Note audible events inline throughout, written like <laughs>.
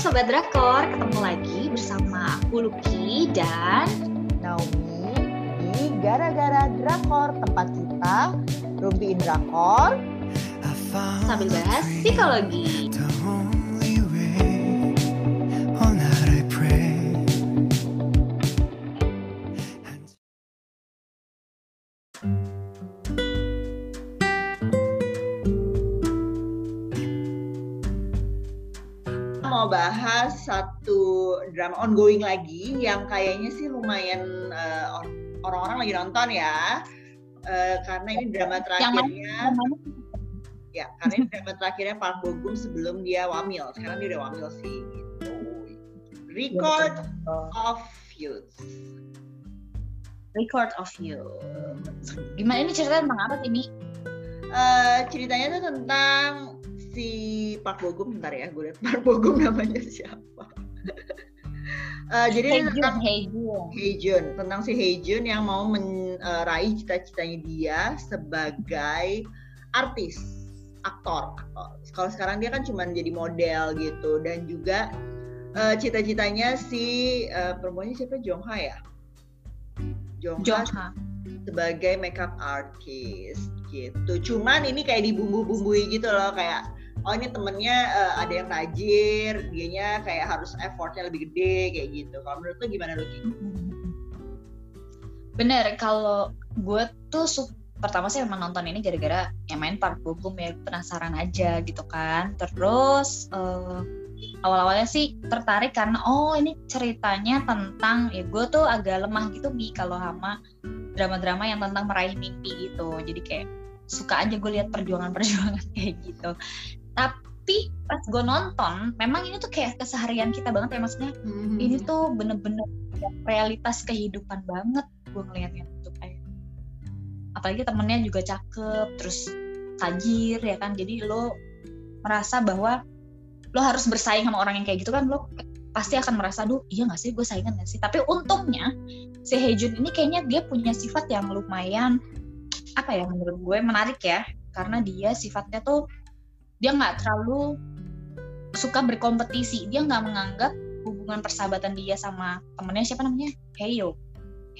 Sobat Drakor, ketemu lagi bersama aku Lucky dan Naomi di Gara-Gara Drakor tempat kita rumpiin drakor. Sambil bahas psikologi. Drama ongoing lagi yang kayaknya sih lumayan or- orang-orang lagi nonton ya. Eh, karena ini drama terakhirnya. Ya karena ini drama terakhirnya Park Bo Gum sebelum dia wamil. Sekarang dia udah wamil sih gitu. Record of Youth Record of You. Gimana ini cerita tentang apa sih, Mi? Eh, ceritanya tuh tentang si Park Bo Gum bentar ya gue liat Park Bo Gum namanya siapa Eh, jadi Hey ini tentang Hey Jun. Heijun tentang si Heijun yang mau meraih cita-citanya dia sebagai artis aktor aktor. Kalau sekarang dia kan cuma jadi model gitu. Dan juga eh, cita-citanya si eh, perempuannya siapa? Jongha ya? Jongha Jongha. sebagai makeup artist gitu. Cuman ini kayak dibumbu-bumbui gitu loh kayak oh ini temennya eh, ada yang tajir dianya kayak harus effortnya lebih gede kayak gitu kalau menurut lu gimana Lucky? Bener, kalau gue tuh pertama sih memang nonton ini gara-gara yang main Park Bo Gum ya penasaran aja gitu kan. Terus eh, awal-awalnya sih tertarik karena oh ini ceritanya tentang ya gue tuh agak lemah gitu bi kalau sama drama-drama yang tentang meraih mimpi gitu. Jadi kayak suka aja gue lihat perjuangan-perjuangan <laughs> kayak gitu. Tapi pas gue nonton, memang ini tuh kayak keseharian kita banget ya maksudnya ini tuh bener-bener realitas kehidupan banget gue ngeliatnya. Tuh kayak apalagi temennya juga cakep terus tajir ya kan? Jadi lo merasa bahwa lo harus bersaing sama orang yang kayak gitu kan? Lo pasti akan merasa duh iya gak sih? Gue saingan gak sih? Tapi untungnya si Hejun ini kayaknya dia punya sifat yang lumayan apa ya menurut gue menarik ya. Karena dia sifatnya tuh dia nggak terlalu suka berkompetisi. Dia nggak menganggap hubungan persahabatan dia sama temennya siapa namanya? Heyo.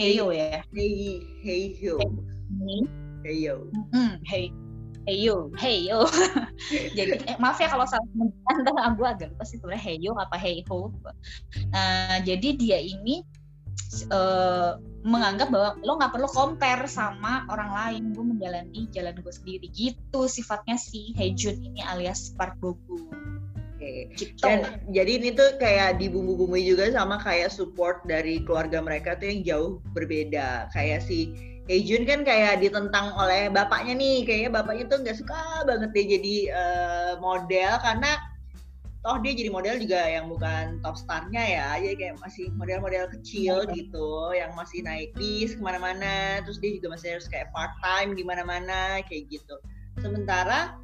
Heyo ya? Hey hey yo. Hmm, hey yo. Hey. Heyo. Heyo. <laughs> Jadi eh, maaf ya kalau salah menyebutkan gue <laughs> agak lupa sih sebenarnya Heyo apa Heiho nah jadi dia ini eh, menganggap bahwa lo nggak perlu compare sama orang lain. Gue menjalani jalan gue sendiri. Gitu sifatnya si Hejun ini alias Park Bo Gum Oke. gitu. Dan jadi ini tuh kayak dibumbu-bumbui juga sama kayak support dari keluarga mereka tuh yang jauh berbeda. Kayak si Heijun kan kayak ditentang oleh bapaknya nih, kayaknya bapaknya tuh nggak suka banget dia jadi eh, model karena toh dia jadi model juga yang bukan top starnya ya, jadi kayak masih model-model kecil gitu, yang masih naik bis ke mana-mana, terus dia juga masih harus kayak part time di mana-mana kayak gitu. Sementara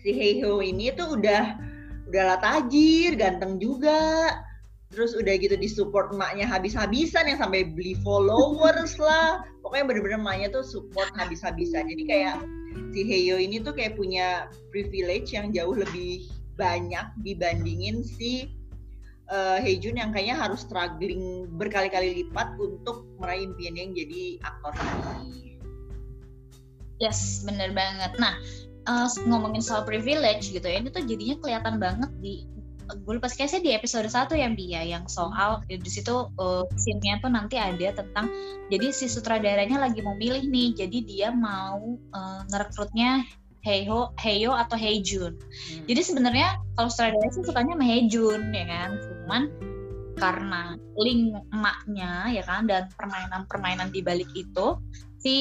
si Heiho ini tuh udah udahlah tajir, ganteng juga. Terus udah gitu disupport emaknya habis-habisan yang sampai beli followers <laughs> lah. Pokoknya bener-bener emaknya tuh support habis-habisan. Jadi kayak si Heyo ini tuh kayak punya privilege yang jauh lebih banyak dibandingin si uh, Hejun yang kayaknya harus struggling berkali-kali lipat untuk meraih impiannya yang jadi aktor. Yes, bener banget. Nah, eh, ngomongin soal privilege gitu ya, ini tuh jadinya kelihatan banget di gue lupa kayaknya di episode 1 ya Bi ya yang soal di situ uh, scene-nya tuh nanti ada tentang jadi si sutradaranya lagi mau milih nih jadi dia mau eh, ngerekrutnya Heiho, Heyo atau Heijun. Hmm. Jadi sebenarnya kalau sutradara sih sukanya sama Heijun ya kan, cuman karena link emaknya ya kan? Dan permainan-permainan di balik itu si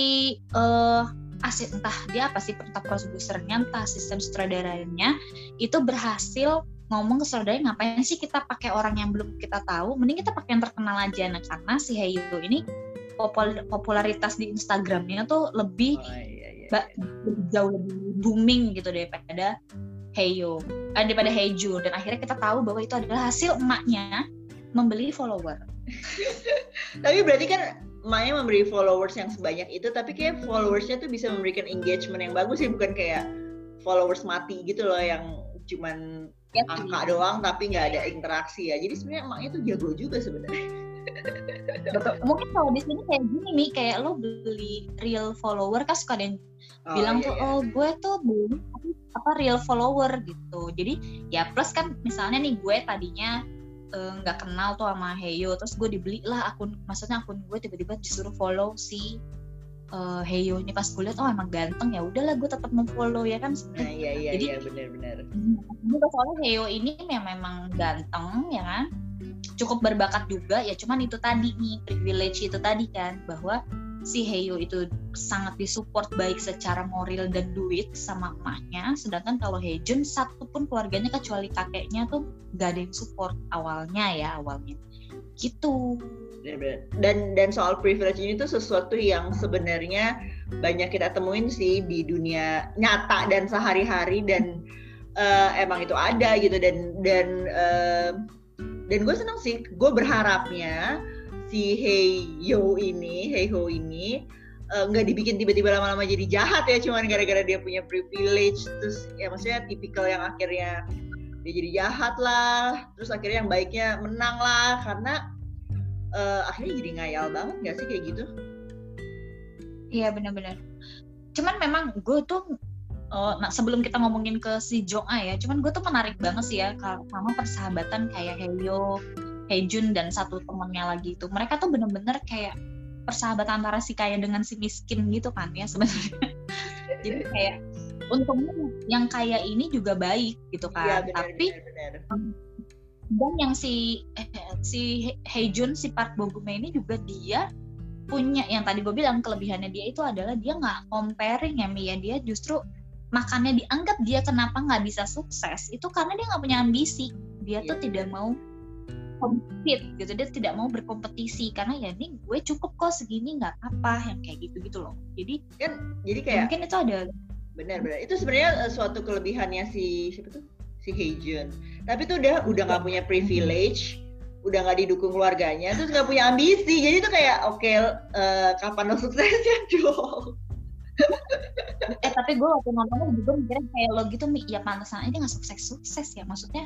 eh asis entah dia apa sih entah produsernya entah sistem sutradaranya itu berhasil ngomong ke saudaranya ngapain sih kita pakai orang yang belum kita tahu? Mending kita pakai yang terkenal aja. Nah karena si Heyo ini popul- popularitas di Instagramnya tuh lebih Oh, iya, iya, ba- jauh lebih booming gitu daripada Heyo. Eh, daripada Heiju dan akhirnya kita tahu bahwa itu adalah hasil emaknya membeli follower. <laughs> Tapi berarti kan Maya memberi followers yang sebanyak itu, tapi kayak followersnya tuh bisa memberikan engagement yang bagus sih, bukan kayak followers mati gitu loh yang cuman Ya, angka doang tapi nggak ada interaksi ya. Jadi sebenarnya emaknya tuh jago juga sebenarnya <laughs> Betul. Mungkin kalau di sini kayak gini nih, kayak lo beli real follower kan suka ada yang Oh, bilang iya, tuh, iya. oh gue tuh tapi apa real follower gitu. Jadi ya plus kan misalnya nih gue tadinya eh, nggak kenal tuh sama Heyo, terus gue dibeli lah akun, maksudnya akun gue tiba-tiba disuruh follow si eh, Heyo ini pas gue liat oh emang ganteng ya udahlah gue tetap mau follow ya kan. nah iya iya Jadi- iya benar-benar Ini soalnya Heo ini memang ganteng ya kan cukup berbakat juga ya cuman itu tadi nih privilege itu tadi kan bahwa si Heo itu sangat disupport baik secara moral dan duit sama emaknya sedangkan kalau Hejun satu pun keluarganya kecuali kakeknya tuh gak ada yang support awalnya ya awalnya gitu Bener-bener. Dan dan soal privilege ini tuh sesuatu yang sebenarnya banyak kita temuin sih di dunia nyata dan sehari-hari dan eh, emang itu ada gitu dan dan eh, dan gue seneng sih. Gue berharapnya si Hey Yo ini, Hey Ho ini eh, nggak dibikin tiba-tiba lama-lama jadi jahat ya cuman gara-gara dia punya privilege terus ya maksudnya tipikal yang akhirnya dia jadi jahat lah terus akhirnya yang baiknya menang lah karena eh, akhirnya jadi ngayal banget gak sih kayak gitu? Iya benar-benar. Cuman memang gue tuh oh, nah sebelum kita ngomongin ke si Jong A ya, cuman gue tuh menarik banget sih ya kalau sama persahabatan kayak Heyo, Hejun dan satu temennya lagi itu. Mereka tuh bener-bener kayak persahabatan antara si kaya dengan si miskin gitu kan ya sebenarnya. <laughs> Jadi kayak untungnya yang kaya ini juga baik gitu kan. Iya, benar, Tapi benar, benar. dan yang si eh, <laughs> si Hejun si Park Bogume ini juga dia punya yang tadi gue bilang kelebihannya dia itu adalah dia nggak comparing ya Mia dia justru makannya dianggap dia kenapa nggak bisa sukses itu karena dia nggak punya ambisi dia tuh Iya. tidak mau compete gitu dia tidak mau berkompetisi karena ya ini gue cukup kok segini nggak apa yang kayak gitu gitu loh jadi Kan jadi kayak mungkin itu ada benar-benar itu sebenarnya eh, suatu kelebihannya si siapa tuh si Heijun. Tapi tuh udah udah nggak punya privilege, udah nggak didukung keluarganya, terus nggak punya ambisi. Jadi tuh kayak oke eh, kapan lo suksesnya <laughs> dong? Eh tapi gue waktu nonton juga mikirnya kayak lo gitu ya pantesan aja nggak sukses sukses ya maksudnya.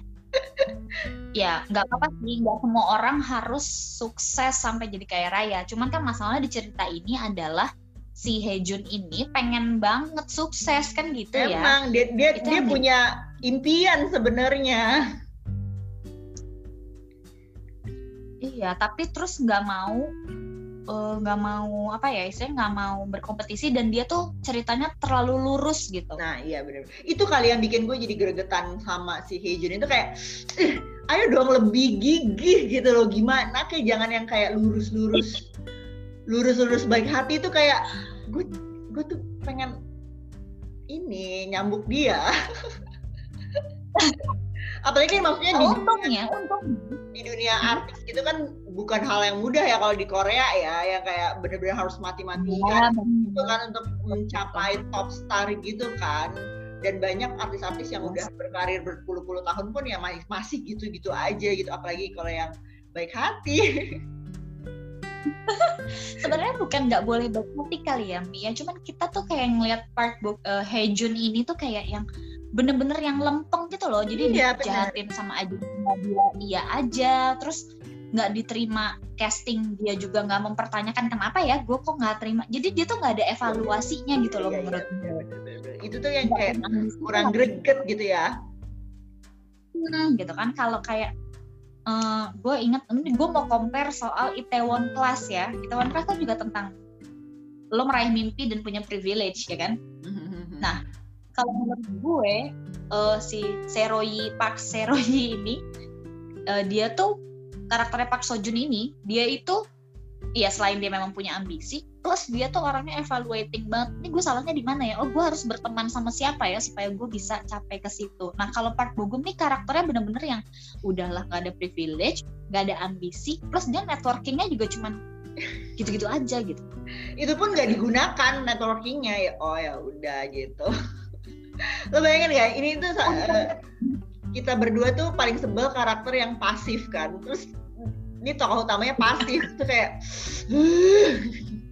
Ya nggak apa-apa sih. Nggak semua orang harus sukses sampai jadi kaya raya. Cuman kan masalahnya di cerita ini adalah si Hejun ini pengen banget sukses kan gitu ya. Emang dia dia Itu dia yang punya impian sebenarnya. iya tapi terus nggak mau eh, nggak mau apa ya istilahnya nggak mau berkompetisi dan dia tuh ceritanya terlalu lurus gitu Nah iya benar. Itu kali yang bikin gue jadi gregetan sama si Heijun itu kayak, "Ih, ayo dong lebih gigih gitu loh. Gimana kayak jangan yang kayak lurus-lurus, lurus-lurus baik hati itu kayak gue gue tuh pengen ini nyambuk dia. <laughs> Apalagi maksudnya di dunia, untungnya untung di dunia artis itu kan bukan hal yang mudah ya kalau di Korea ya yang kayak bener-bener harus mati-matian. Itu kan untuk mencapai top star gitu kan. Dan banyak artis-artis yang udah berkarir berpuluh-puluh tahun pun ya masih masih gitu-gitu aja gitu. Apalagi kalau yang baik hati. <laughs> Sebenarnya bukan nggak boleh berhati kali ya Mia cuman kita tuh kayak ngeliat Park Bo uh, Hejun ini tuh kayak yang bener-bener yang lempeng gitu loh. Jadi Iya, bener. dijahatin sama aja dia iya aja. Terus nggak diterima casting dia juga nggak mempertanyakan kenapa ya gue kok nggak terima. Jadi dia tuh nggak ada evaluasinya gitu loh Iya, iya, menurut bener, bener, bener. itu tuh yang kayak kurang greget gitu ya. Hmm, gitu kan. Kalau kayak gue inget ini gue mau compare soal Itaewon Class ya. Itaewon Class kan juga tentang lo meraih mimpi dan punya privilege ya kan? <laughs> Nah, kalau menurut gue eh, si Seroyi Park Seroyi ini eh, dia tuh karakternya Park Sojun ini dia itu ya selain dia memang punya ambisi plus dia tuh orangnya evaluating banget. Ini gue salahnya di mana ya? Oh gue harus berteman sama siapa ya supaya gue bisa capai ke situ. Nah kalau Park Bogum nih karakternya bener-bener yang udahlah gak ada privilege gak ada ambisi plus dia networkingnya juga cuman gitu-gitu aja gitu. Itu pun nggak digunakan networkingnya ya. Oh ya udah gitu <laughs> lo bayangin nggak? Ini tuh eh, kita berdua tuh paling sebel karakter yang pasif kan. Terus ini tokoh utamanya pasif. Tuh kayak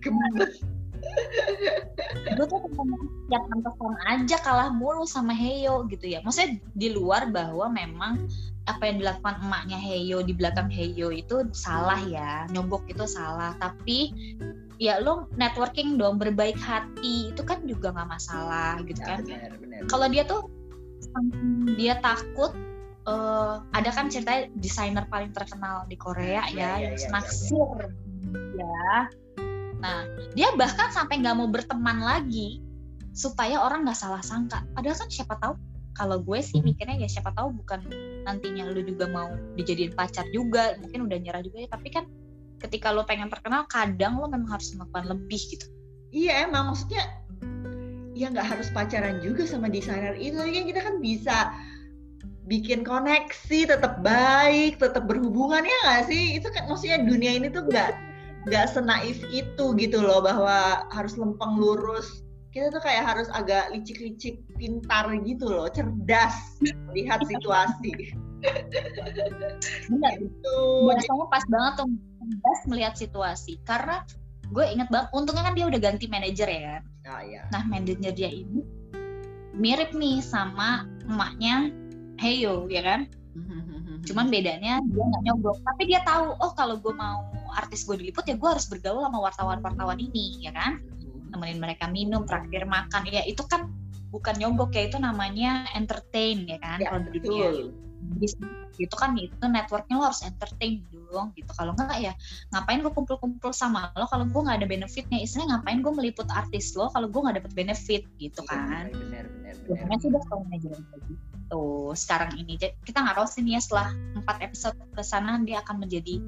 gemes. Gue tuh ya pantesan aja kalah mulu sama Heyo gitu ya. Maksudnya di luar bahwa memang apa yang dilakukan emaknya Heyo di belakang Heyo itu salah ya. Nyogok itu salah. Tapi ya lo networking dong berbaik hati itu kan juga nggak masalah gitu Ya, kan kalau dia tuh dia takut eh, ada kan cerita desainer paling terkenal di Korea Iya, ya iya, yang iya, naksir ya nah dia bahkan sampai nggak mau berteman lagi supaya orang nggak salah sangka. Padahal kan siapa tahu kalau gue sih mikirnya ya siapa tahu bukan nantinya lu juga mau dijadiin pacar juga mungkin udah nyerah juga ya tapi kan ketika lo pengen terkenal kadang lo memang harus melakukan lebih gitu. Iya emang. Maksudnya ya nggak harus pacaran juga sama desainer itu. Kan kita kan bisa bikin koneksi tetap baik tetap berhubungan ya nggak sih? Itu kan maksudnya dunia ini tuh nggak nggak senaif itu gitu loh bahwa harus lempeng lurus. Kita tuh kayak harus agak licik-licik pintar gitu loh cerdas melihat situasi. Benar gitu bahasanya pas banget tuh pas melihat situasi. Karena gue inget banget untungnya kan dia udah ganti manajer ya kan? Nah ya. Nah manajer dia ini mirip nih sama emaknya Heyo ya kan? Cuman bedanya dia nggak nyogok. Tapi dia tahu oh kalau gue mau artis gue diliput ya gue harus bergaul sama wartawan-wartawan ini ya kan? Nemenin mereka minum traktir makan. Ya itu kan bukan nyogok ya itu namanya entertain ya kan? Ya kalau di dunia betul bisnis gitu kan itu networknya lo harus entertain dong gitu. Kalau enggak ya ngapain gue kumpul-kumpul sama lo kalau gue nggak ada benefitnya? Istilahnya ngapain gue meliput artis lo kalau gue nggak dapet benefit gitu kan? benar benar benar sih udah selalu manajemen gitu. Sekarang ini kita nggak tahu sih nih ya setelah empat episode ke sana dia akan menjadi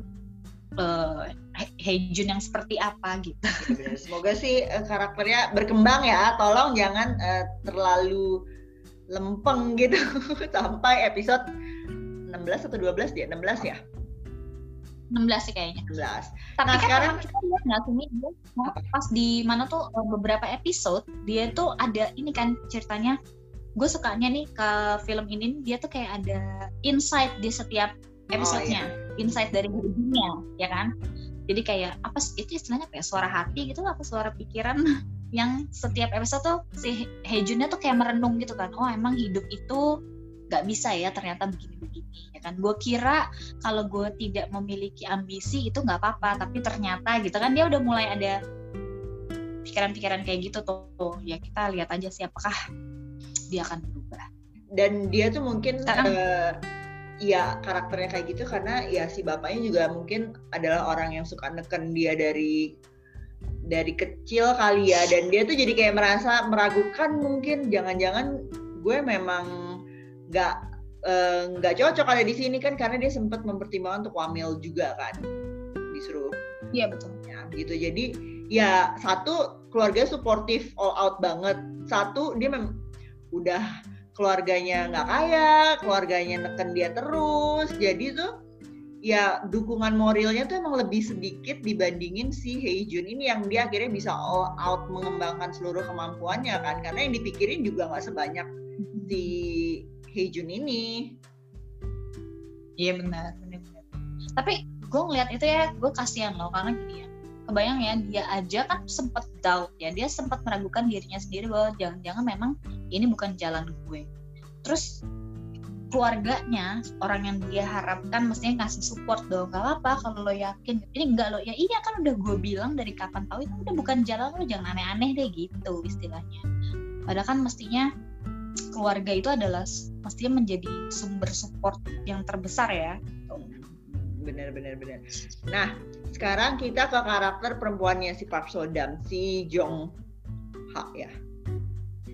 uh, Hejun yang seperti apa gitu. Bener. Semoga sih eh, karakternya berkembang ya. Tolong jangan eh, terlalu lempeng gitu <laughs> sampai episode 16 atau 12 dia 16 ya? 16 sih kayaknya. 16 tapi Nah, kan sekarang- kita lihat nggak sih dia pas di mana tuh eh, beberapa episode dia tuh ada ini kan ceritanya gue sukanya nih ke film ini dia tuh kayak ada insight di setiap episodenya. insight dari dunia ya kan? Jadi kayak apa itu istilahnya kayak suara hati gitu apa suara pikiran <laughs> yang setiap episode tuh si Hejunnya tuh kayak merenung gitu kan. Oh emang hidup itu nggak bisa ya ternyata begini-begini ya kan? Gue kira kalau gue tidak memiliki ambisi itu nggak apa-apa. Tapi ternyata gitu kan dia udah mulai ada pikiran-pikiran kayak gitu tuh. Ya kita lihat aja sih apakah dia akan berubah. Dan dia tuh mungkin Sekarang- eh, ya karakternya kayak gitu karena ya si bapaknya juga mungkin adalah orang yang suka neken dia dari dari kecil kali ya. Dan dia tuh jadi kayak merasa meragukan mungkin. Jangan-jangan gue memang nggak eh, nggak cocok ada di sini kan karena dia sempat mempertimbangkan untuk wamil juga kan disuruh. Iya betul. Ya gitu. Jadi ya satu keluarga suportif all out banget. Satu dia memang udah keluarganya nggak kaya keluarganya neken dia terus. Jadi tuh ya dukungan moralnya tuh emang lebih sedikit dibandingin si Heijun ini yang dia akhirnya bisa all out mengembangkan seluruh kemampuannya kan. Karena yang dipikirin juga nggak sebanyak si Heijun ini. Iya benar. Benar benar tapi gue ngeliat itu ya gue kasihan loh karena gini ya. Kebayang ya dia aja kan sempat doubt ya. Dia sempat meragukan dirinya sendiri bahwa jangan-jangan memang ini bukan jalan gue. Terus keluarganya orang yang dia harapkan mestinya ngasih support dong gak apa kalau lo yakin. Ini enggak lo ya iya kan udah gue bilang dari kapan tahu itu udah bukan jalan lo jangan aneh-aneh deh gitu istilahnya. Padahal kan mestinya keluarga itu adalah mestinya menjadi sumber support yang terbesar ya. Bener bener bener nah sekarang kita ke karakter perempuannya si Park Sodam si Jong Ha ya.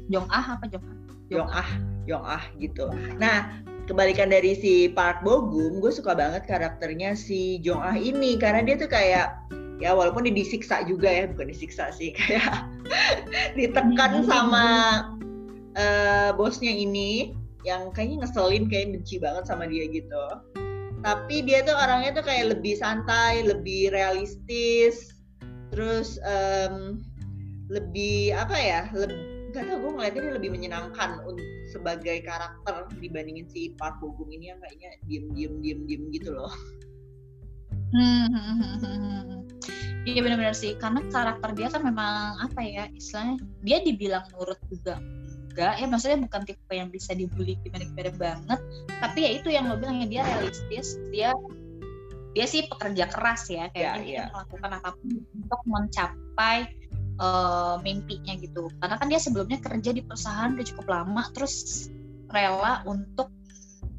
Jong Ah apa Jong Ah Jong Ah Jong Ah gitu. Nah kebalikan dari si Park Bogum gue suka banget karakternya si Jong Ah ini karena dia tuh kayak ya walaupun dia disiksa juga ya bukan disiksa sih <laughs> kayak ditekan sama eh, bosnya ini yang kayaknya ngeselin kayak benci banget sama dia gitu. Tapi dia tuh orangnya tuh kayak lebih santai lebih realistis terus em, lebih apa ya lebih gak tau gue ngeliatnya dia lebih menyenangkan sebagai karakter dibandingin si Park Bogum ini yang kayaknya diem diem diem diem gitu loh. Hmm, hmm, hmm, hmm. Iya benar-benar sih, karena karakter dia kan memang apa ya istilahnya dia dibilang nurut juga enggak ya maksudnya bukan tipe yang bisa dibully gimana-gimana banget tapi ya itu yang lo bilang ya dia realistis dia dia sih pekerja keras ya kayak Ya, dia ya. melakukan apa pun untuk mencapai eh, mimpinya gitu karena kan dia sebelumnya kerja di perusahaan udah cukup lama terus rela untuk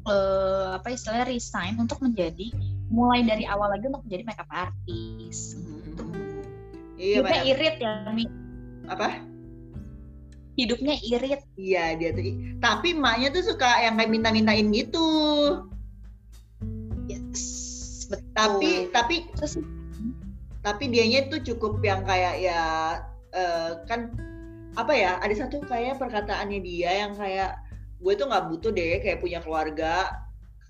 eh, apa istilahnya resign untuk menjadi mulai dari awal lagi untuk menjadi makeup artist Iya, hidupnya banyak- irit ya Mi. apa? Hidupnya irit. Iya dia tuh. Tapi emaknya tuh suka yang kayak minta-mintain gitu. yes. Betul. Tapi tapi terus? tapi dianya tuh cukup yang kayak ya eh, kan apa ya ada satu kayak perkataannya dia yang kayak gue tuh nggak butuh deh kayak punya keluarga.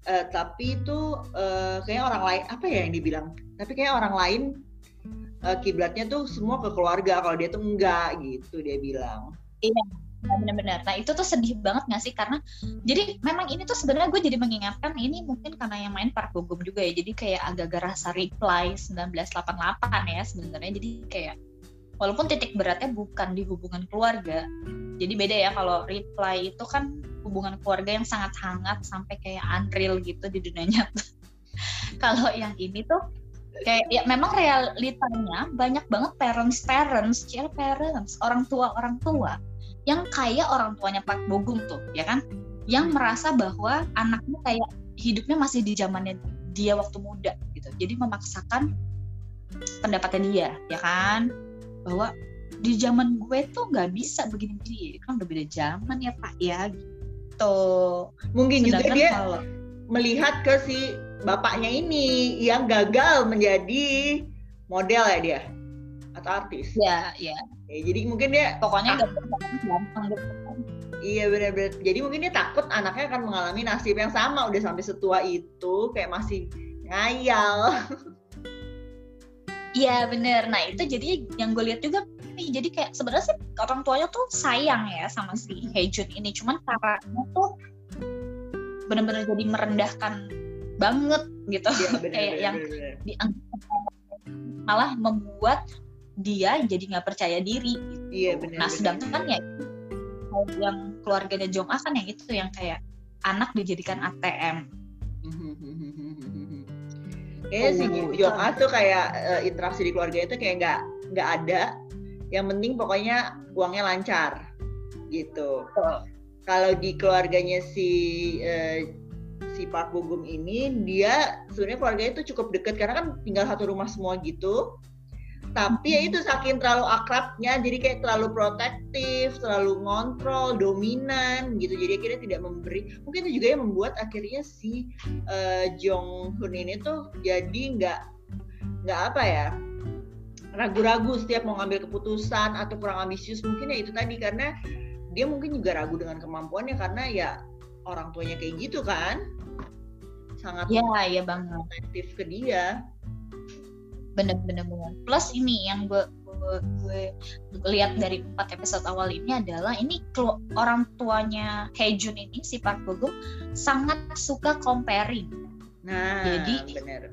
Eh, tapi itu eh, kayak orang lain apa ya yang dibilang? Tapi kayak orang lain eh, kiblatnya tuh semua ke keluarga kalau dia tuh enggak gitu dia bilang Nah, benar-benar. Nah itu tuh sedih banget gak sih? Karena jadi memang ini tuh sebenarnya gue jadi mengingatkan ini mungkin karena yang main Park Bo juga ya. Jadi kayak agak-agak rasa reply 1988 ya sebenarnya. Jadi kayak walaupun titik beratnya bukan di hubungan keluarga jadi beda ya kalau reply itu kan hubungan keluarga yang sangat hangat sampai kayak unreal gitu di dunia <laughs> nyata. Kalau yang ini tuh kayak ya memang realitanya banyak banget parents parents child parents orang tua orang tua yang kayak orang tuanya Pak Bogum tuh ya kan? Yang merasa bahwa anaknya kayak hidupnya masih di zamannya dia waktu muda gitu. Jadi memaksakan pendapatnya dia ya kan? Bahwa di zaman gue tuh nggak bisa begini-begini. Kan udah beda zaman ya pak ya gitu. Mungkin juga Sedangkan dia kalau melihat ke si bapaknya ini yang gagal menjadi model ya dia atau artis ya ya Ya, jadi mungkin dia pokoknya nggak gampang. Iya benar-benar. Jadi mungkin dia takut anaknya akan mengalami nasib yang sama udah sampai setua itu kayak masih ngayal. Iya bener. Nah itu jadi yang gue lihat juga nih. Jadi kayak sebenarnya sih orang tuanya tuh sayang ya sama si Hejun ini. Cuman caranya tuh bener-bener jadi merendahkan banget gitu. Iya benar. <laughs> kayak yang dianggap malah membuat dia jadi nggak percaya diri. Gitu. Iya benar. Nah sedangkan ya yang keluarganya Jong A kan yang itu yang kayak anak dijadikan ATM. <laughs> Kayaknya si Oh, Jong itu. A tuh kayak eh, interaksi di keluarga itu kayak nggak nggak ada. Yang penting pokoknya uangnya lancar gitu. Kalau di keluarganya si eh, si Park Bo Gum ini dia sebenarnya keluarganya itu cukup dekat karena kan tinggal satu rumah semua gitu. Tapi ya itu saking terlalu akrabnya jadi kayak terlalu protektif, terlalu ngontrol, dominan gitu. Jadi akhirnya tidak memberi. Mungkin itu juga yang membuat akhirnya si eh, Jong Hun ini tuh jadi nggak nggak apa ya ragu-ragu setiap mau ngambil keputusan atau kurang ambisius mungkin ya itu tadi karena dia mungkin juga ragu dengan kemampuannya karena ya orang tuanya kayak gitu kan sangat Ya ya banget. protektif ke dia bener-bener bener. plus ini yang gue gue, gue lihat dari empat episode awal ini adalah ini orang tuanya Hejun ini si Park Bo Gum sangat suka comparing. Nah Jadi- bener.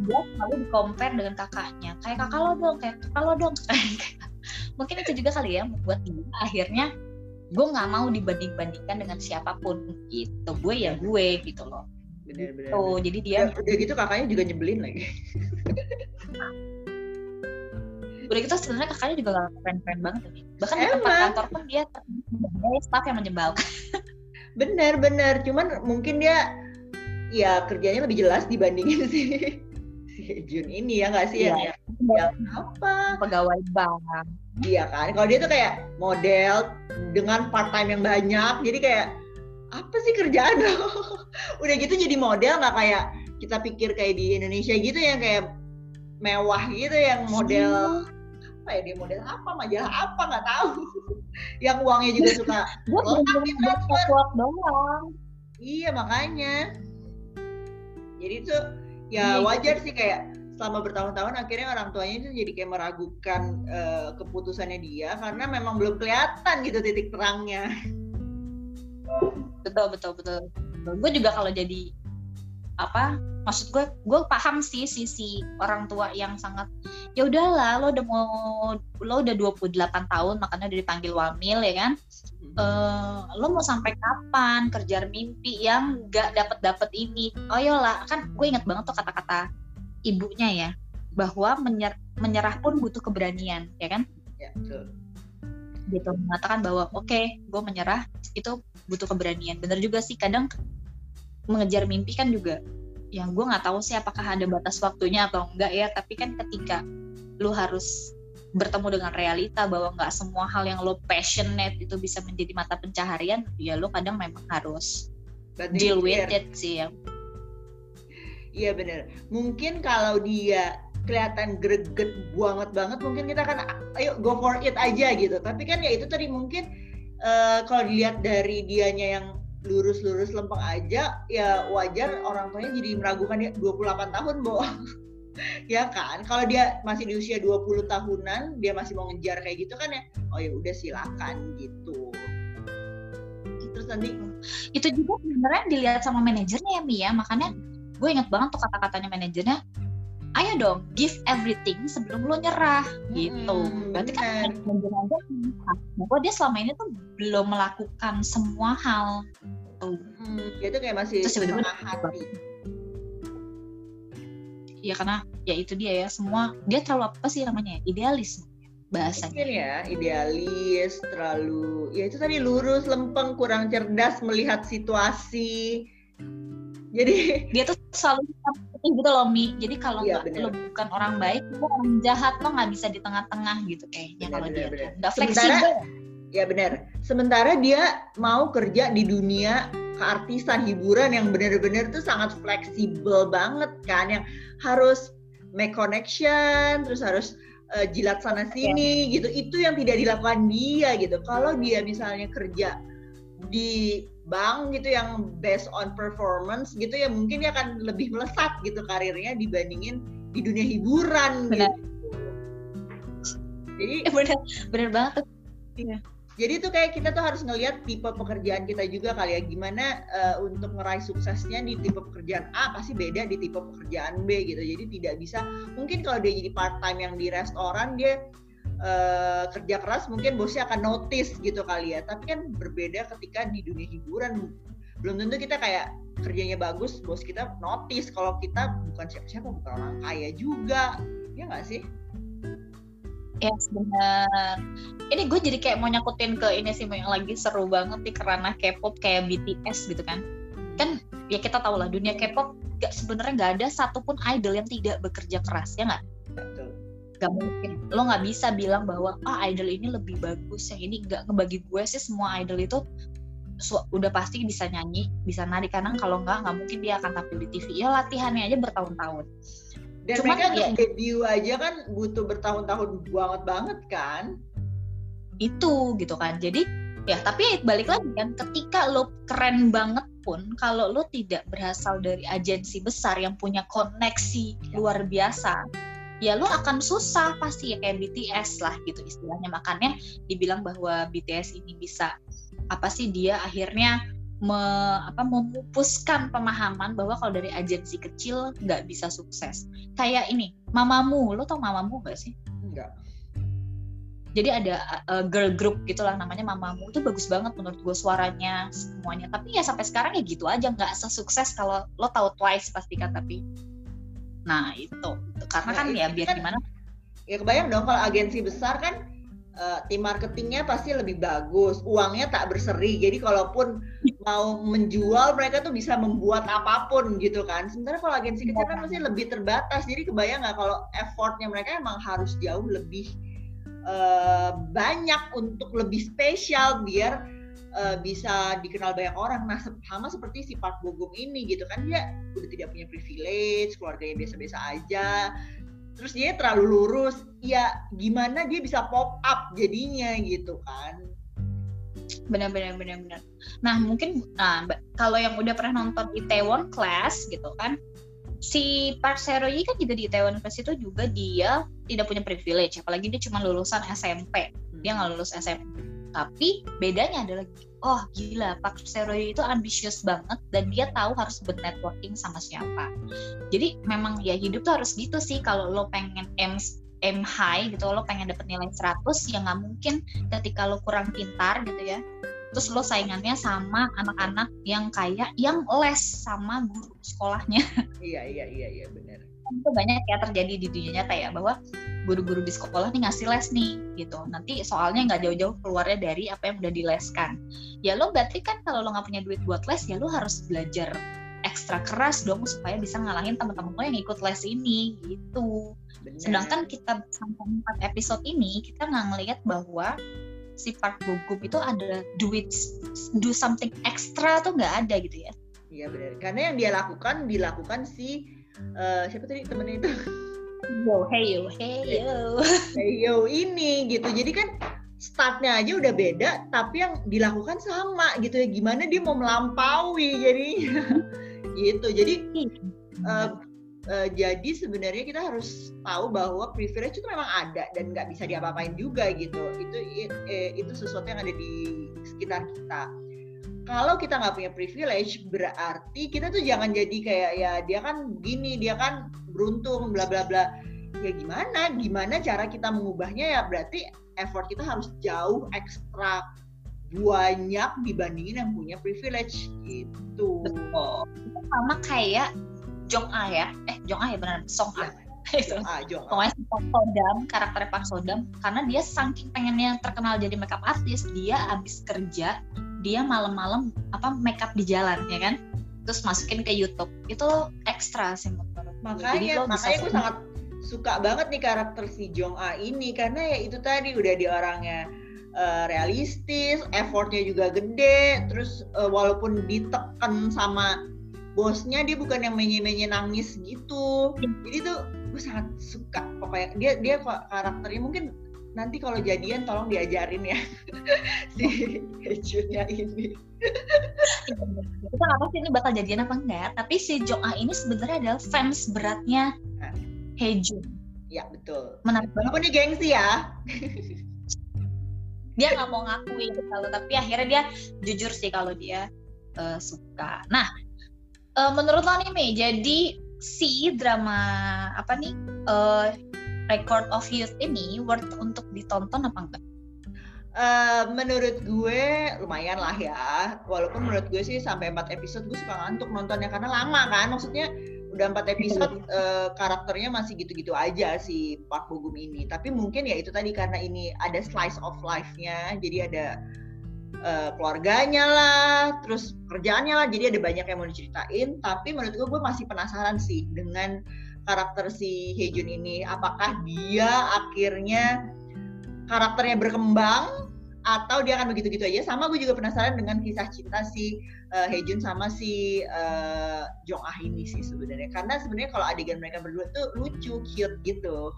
dia selalu di compare dengan kakaknya. Kayak kakak lo dong kayak kakak lo dong. <laughs> Mungkin itu juga kali ya membuat dia akhirnya gue nggak mau dibanding bandingkan dengan siapa pun. Gitu. Gue ya gue gitu loh bener bener, tuh bener. jadi dia Ya, udah gitu kakaknya juga nyebelin lagi udah gitu sebenarnya kakaknya juga gak keren-keren banget nih. bahkan di tempat Emang. kantor pun dia staff yang menyebalkan bener bener cuman mungkin dia ya kerjanya lebih jelas dibandingin si si Jun ini ya nggak sih yang, Iya. yang apa pegawai bank Iya kan, kalau dia tuh kayak model dengan part time yang banyak, jadi kayak apa sih kerjaan? Lo? <laughs> Udah gitu jadi model nggak kayak kita pikir kayak di Indonesia gitu yang kayak mewah gitu yang model apa ya dia model apa majalah apa nggak tahu. <laughs> Yang uangnya juga suka Oh, buat transfer. doang. Iya makanya. Jadi tuh Iya, ya wajar sih kayak selama bertahun-tahun akhirnya orang tuanya itu jadi kayak meragukan eh, keputusannya dia karena memang belum kelihatan gitu titik terangnya <laughs> betul betul betul. Gue juga kalau jadi apa maksud gue gue paham sih sisi orang tua yang sangat ya udahlah lo udah mau lo udah 28 tahun makanya udah dipanggil wamil ya kan? Uh, lo mau sampai kapan kerja mimpi yang gak dapet dapet ini? Oh yolah kan gue inget banget tuh kata-kata ibunya ya bahwa menyer menyerah pun butuh keberanian ya kan? Ya betul gitu mengatakan bahwa oke okay, gue menyerah. Itu butuh keberanian. Bener juga sih kadang mengejar mimpi kan juga yang gue nggak tahu sih apakah ada batas waktunya atau enggak ya tapi kan ketika lu harus bertemu dengan realita bahwa nggak semua hal yang lo passionate itu bisa menjadi mata pencaharian ya lo kadang memang harus But deal with it sih ya iya bener. Mungkin kalau dia kelihatan greget banget banget mungkin kita kan ayo go for it aja gitu. Tapi kan ya itu tadi mungkin uh, kalau dilihat dari dianya yang lurus-lurus lempeng aja ya wajar orang tuanya jadi meragukan dia 28 tahun Bo. <laughs> Ya kan? Kalau dia masih di usia 20 tahunan dia masih mau ngejar kayak gitu kan ya oh ya udah silakan gitu. Terus nanti itu juga sebenarnya dilihat sama manajernya ya Mi ya. Makanya gue inget banget tuh kata-katanya manajernya ayo dong give everything sebelum lo nyerah gitu. Hmm, berarti kan bahwa dia selama ini tuh belum melakukan semua hal. Tuh. Hmm, dia tuh kayak masih setengah hati. ya karena ya itu dia ya semua dia terlalu apa sih namanya idealis bahasanya. Mungkin ya idealis terlalu ya itu tadi lurus lempeng kurang cerdas melihat situasi jadi dia tuh selalu gitu loh Mi. Jadi kalau ya, lo bukan orang baik lo orang jahat lo nggak bisa di tengah-tengah gitu kayaknya kalau dia nggak fleksibel. Ya benar sementara dia mau kerja di dunia keartisan hiburan yang benar-benar tuh sangat fleksibel banget kan yang harus make connection terus harus uh, jilat sana sini yeah. gitu. Itu yang tidak dilakukan dia gitu. Kalau dia misalnya kerja di bank gitu yang based on performance gitu ya mungkin dia akan lebih melesat gitu karirnya dibandingin di dunia hiburan benar. gitu. Jadi <laughs> benar benar banget. Iya. Jadi itu kayak kita tuh harus ngelihat tipe pekerjaan kita juga kali ya gimana uh, untuk meraih suksesnya di tipe pekerjaan A pasti beda di tipe pekerjaan B gitu. Jadi tidak bisa mungkin kalau dia jadi part time yang di restoran dia uh, kerja keras mungkin bosnya akan notice gitu kali ya tapi kan berbeda ketika di dunia hiburan belum tentu kita kayak kerjanya bagus bos kita notice kalau kita bukan siapa-siapa bukan orang kaya juga ya nggak sih Ya yes, benar. Ini gue jadi kayak mau nyakutin ke ini sih yang lagi seru banget nih karena K-pop kayak BTS gitu kan. Kan ya kita tahu lah dunia K-pop gak sebenarnya nggak ada satupun idol yang tidak bekerja keras ya nggak? Gak mungkin. Lo nggak bisa bilang bahwa ah idol ini lebih bagus yang ini nggak ngebagi gue sih. Semua idol itu udah pasti bisa nyanyi bisa nari. Karena kalau nggak nggak mungkin dia akan tampil di TV ya latihannya aja bertahun-tahun. Dan Cuman mereka ya, debut aja kan butuh bertahun-tahun banget banget kan? Itu gitu kan. Jadi ya tapi balik lagi kan ketika lo keren banget pun kalau lo tidak berasal dari agensi besar yang punya koneksi ya. luar biasa ya lo akan susah pasti ya kayak BTS lah gitu istilahnya. Makanya dibilang bahwa BTS ini bisa apa sih dia akhirnya me, apa memupuskan pemahaman bahwa kalau dari agensi kecil nggak bisa sukses. Kayak ini mamamu. Lo tau mamamu gak sih? Enggak jadi ada uh, girl group gitulah namanya mamamu. Itu bagus banget menurut gue suaranya semuanya. Tapi ya sampai sekarang ya gitu aja. Nggak sesukses kalau lo tahu Twice pasti kan tapi. Nah itu, karena nah, kan ya biar kan, gimana? Ya kebayang dong kalau agensi besar kan uh, tim marketingnya pasti lebih bagus, uangnya tak berseri. Jadi kalaupun mau menjual mereka tuh bisa membuat apa pun gitu kan. Sementara kalau agensi kecil kan pasti lebih terbatas. Jadi kebayang nggak kalau effortnya mereka emang harus jauh lebih uh, banyak untuk lebih spesial biar uh, bisa dikenal banyak orang. Nah, sama seperti si Park Bogum ini gitu kan dia udah tidak punya privilege, keluarganya biasa-biasa aja. Terus dia terlalu lurus, ya gimana dia bisa pop up jadinya gitu kan. Benar-benar benar-benar. Nah, mungkin nah, kalau yang udah pernah nonton Itaewon Class gitu kan, si Park Seroyi kan juga di Itaewon Class itu juga dia tidak punya privilege, apalagi dia cuma lulusan SMP. Dia nggak lulus SMP tapi bedanya adalah oh gila Pak Seroy itu ambisius banget dan dia tahu harus bernetworking sama siapa. Jadi memang ya hidup tuh harus gitu sih kalau lo pengen aim aim high gitu lo pengen dapet nilai 100 ya nggak mungkin ketika lo kurang pintar gitu ya. Terus lo saingannya sama anak-anak yang kayak yang les sama guru sekolahnya. Iya iya iya iya benar itu banyak ya terjadi di dunia nyata ya bahwa guru-guru di sekolah nih ngasih les nih gitu nanti soalnya nggak jauh-jauh keluarnya dari apa yang udah dileskan ya lo berarti kan kalau lo nggak punya duit buat les ya lo harus belajar ekstra keras dong supaya bisa ngalahin teman-teman lo yang ikut les ini gitu Benar. sedangkan kita sampai empat episode ini kita nggak ngelihat bahwa si Park Bo Gum itu ada duit do something extra tuh nggak ada gitu ya Iya benar. Karena yang dia lakukan dilakukan si eh, siapa tadi temennya itu <laughs> yo hey yo hey yo Yo ini gitu. Jadi kan startnya aja udah beda, tapi yang dilakukan sama gitu ya. Gimana dia mau melampaui jadi <laughs> gitu. Jadi eh, eh, jadi sebenarnya kita harus tahu bahwa privilege itu memang ada dan nggak bisa diapa-apain juga gitu. Itu eh, itu sesuatu yang ada di sekitar kita. Kalau kita nggak punya privilege, berarti kita tuh jangan jadi kayak ya dia kan begini, dia kan beruntung, bla bla bla. Ya gimana? Gimana cara kita mengubahnya ya? Berarti effort kita harus jauh ekstra banyak dibandingin yang punya privilege gitu. betul sama kayak Jong A ya eh Jong A ya benar Song A <laughs> itu Jong A, Jong A. pokoknya si Park Sodam karakter Park Sodam karena dia saking pengennya terkenal jadi makeup artist dia abis kerja dia malam-malam apa makeup di jalan ya kan terus masukin ke YouTube itu ekstra sih menurut gue. Jadi makanya lo bisa makanya gue sendiri. sangat suka banget nih karakter si Jong A ini karena ya itu tadi udah di orangnya eh, realistis, effortnya juga gede, terus eh, walaupun ditekan sama bosnya dia bukan yang menye-menye nangis gitu. Jadi tuh gue sangat suka pokoknya dia dia karakternya mungkin nanti kalau jadian tolong diajarin ya <laughs> si Hejunnya ini. kita nggak sih ini bakal jadian apa enggak tapi si Jong A ini sebenarnya adalah fans beratnya Nah. Hejun Ya betul. menarik banget Walaupun dia gengsi ya. dia nggak mau ngakuin kalau tapi akhirnya dia jujur sih kalau dia eh, suka nah eh, menurut lo nih Mei jadi si drama apa nih eh, Record of Youth ini worth untuk ditonton apa enggak? Eh, menurut gue lumayan lah ya. Walaupun menurut gue sih sampai 4 episode gue suka ngantuk nontonnya karena lama kan. Maksudnya udah 4 episode <laughs> eh, karakternya masih gitu-gitu aja si Park Bo Gum ini. Tapi mungkin ya itu tadi karena ini ada slice of life-nya. Jadi ada eh, keluarganya lah, terus kerjaannya lah. Jadi ada banyak yang mau diceritain. Tapi menurut gue gue masih penasaran sih dengan karakter si Hejun ini. Apakah dia akhirnya karakternya berkembang atau dia akan begitu-gitu aja sama gue juga penasaran dengan kisah cinta si uh, Hejun sama si uh, Jong Ah ini sih sebenarnya karena sebenarnya kalau adegan mereka berdua tuh lucu cute gitu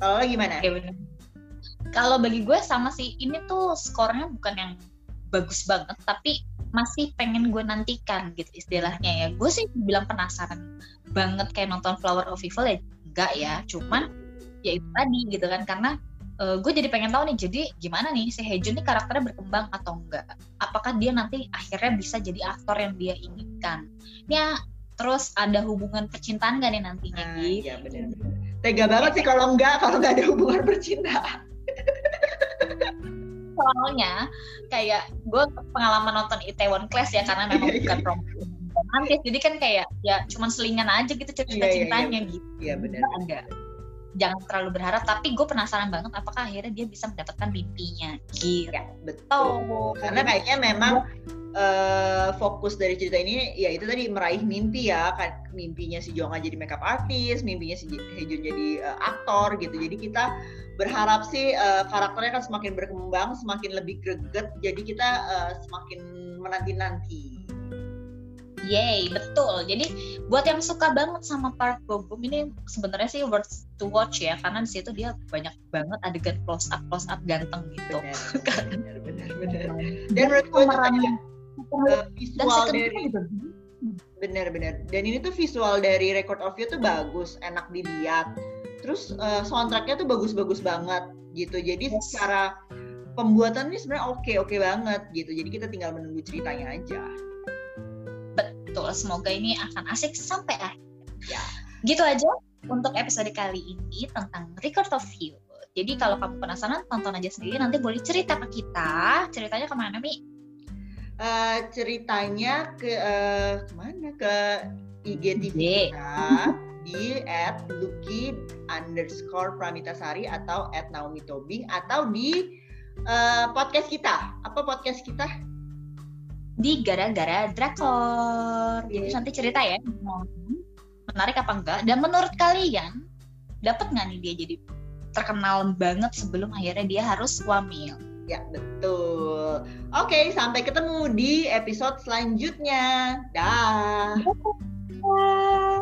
kalau gimana? Kalau bagi gue sama sih ini tuh skornya bukan yang bagus banget tapi masih pengen gue nantikan gitu istilahnya ya. Gue sih bilang penasaran banget kayak nonton Flower of Evil ya enggak ya, cuman ya itu tadi gitu kan karena eh, gue jadi pengen tahu nih jadi gimana nih si Hejun nih karakternya berkembang atau enggak? Apakah dia nanti akhirnya bisa jadi aktor yang dia inginkan? Ya terus ada hubungan percintaan gak nih nantinya Nah, gitu iya benar tega banget sih kalau enggak kalau nggak ada hubungan percintaan <laughs> soalnya kayak gue pengalaman nonton Itaewon Class ya karena memang Iya, iya, bukan rom romantis. Jadi kan kayak ya cuman selingan aja gitu cerita Iya, iya, cintanya gitu. Iya benar enggak jangan terlalu berharap tapi gue penasaran banget apakah akhirnya dia bisa mendapatkan mimpinya. Gitu Ya, betul. Karena kayaknya memang eh, fokus dari cerita ini ya itu tadi meraih mimpi ya kan mimpinya si Jonga jadi makeup artist, mimpinya si Hejun jadi eh, aktor gitu. Jadi kita berharap sih eh, karakternya kan semakin berkembang, semakin lebih greget. Jadi kita eh, semakin menanti-nanti. Yay, betul. Jadi buat yang suka banget sama Park Bo Gum ini sebenarnya sih worth to watch ya karena di situ dia banyak banget adegan close up close up ganteng gitu. Benar, <laughs> benar, benar, benar. Dan menurut gue eh, dan visual dari juga Bener-bener. Dan ini tuh visual dari Record of You tuh bagus, enak dilihat. Terus eh, soundtracknya tuh bagus-bagus banget gitu. Jadi Yes. secara pembuatannya sebenarnya oke oke banget gitu. Jadi kita tinggal menunggu ceritanya aja. Betul, semoga ini akan asik sampai akhir. Ya. Gitu aja untuk episode kali ini tentang Record of You. Jadi kalau kamu penasaran, tonton aja sendiri. Nanti boleh cerita ke kita. Ceritanya ke mana, Mi? Eh, ceritanya ke eh, ke mana ke IGTV kita di at Lucky underscore Pramitasari atau at Naomi Tobing atau di eh, podcast kita apa podcast kita Di Gara-Gara Drakor. Jadi Yes. nanti cerita ya. Menarik apa enggak? Dan menurut kalian, dapat nggak nih dia jadi terkenal banget sebelum akhirnya dia harus wamil? Ya betul. Oke sampai ketemu di episode selanjutnya. Dah. Wah.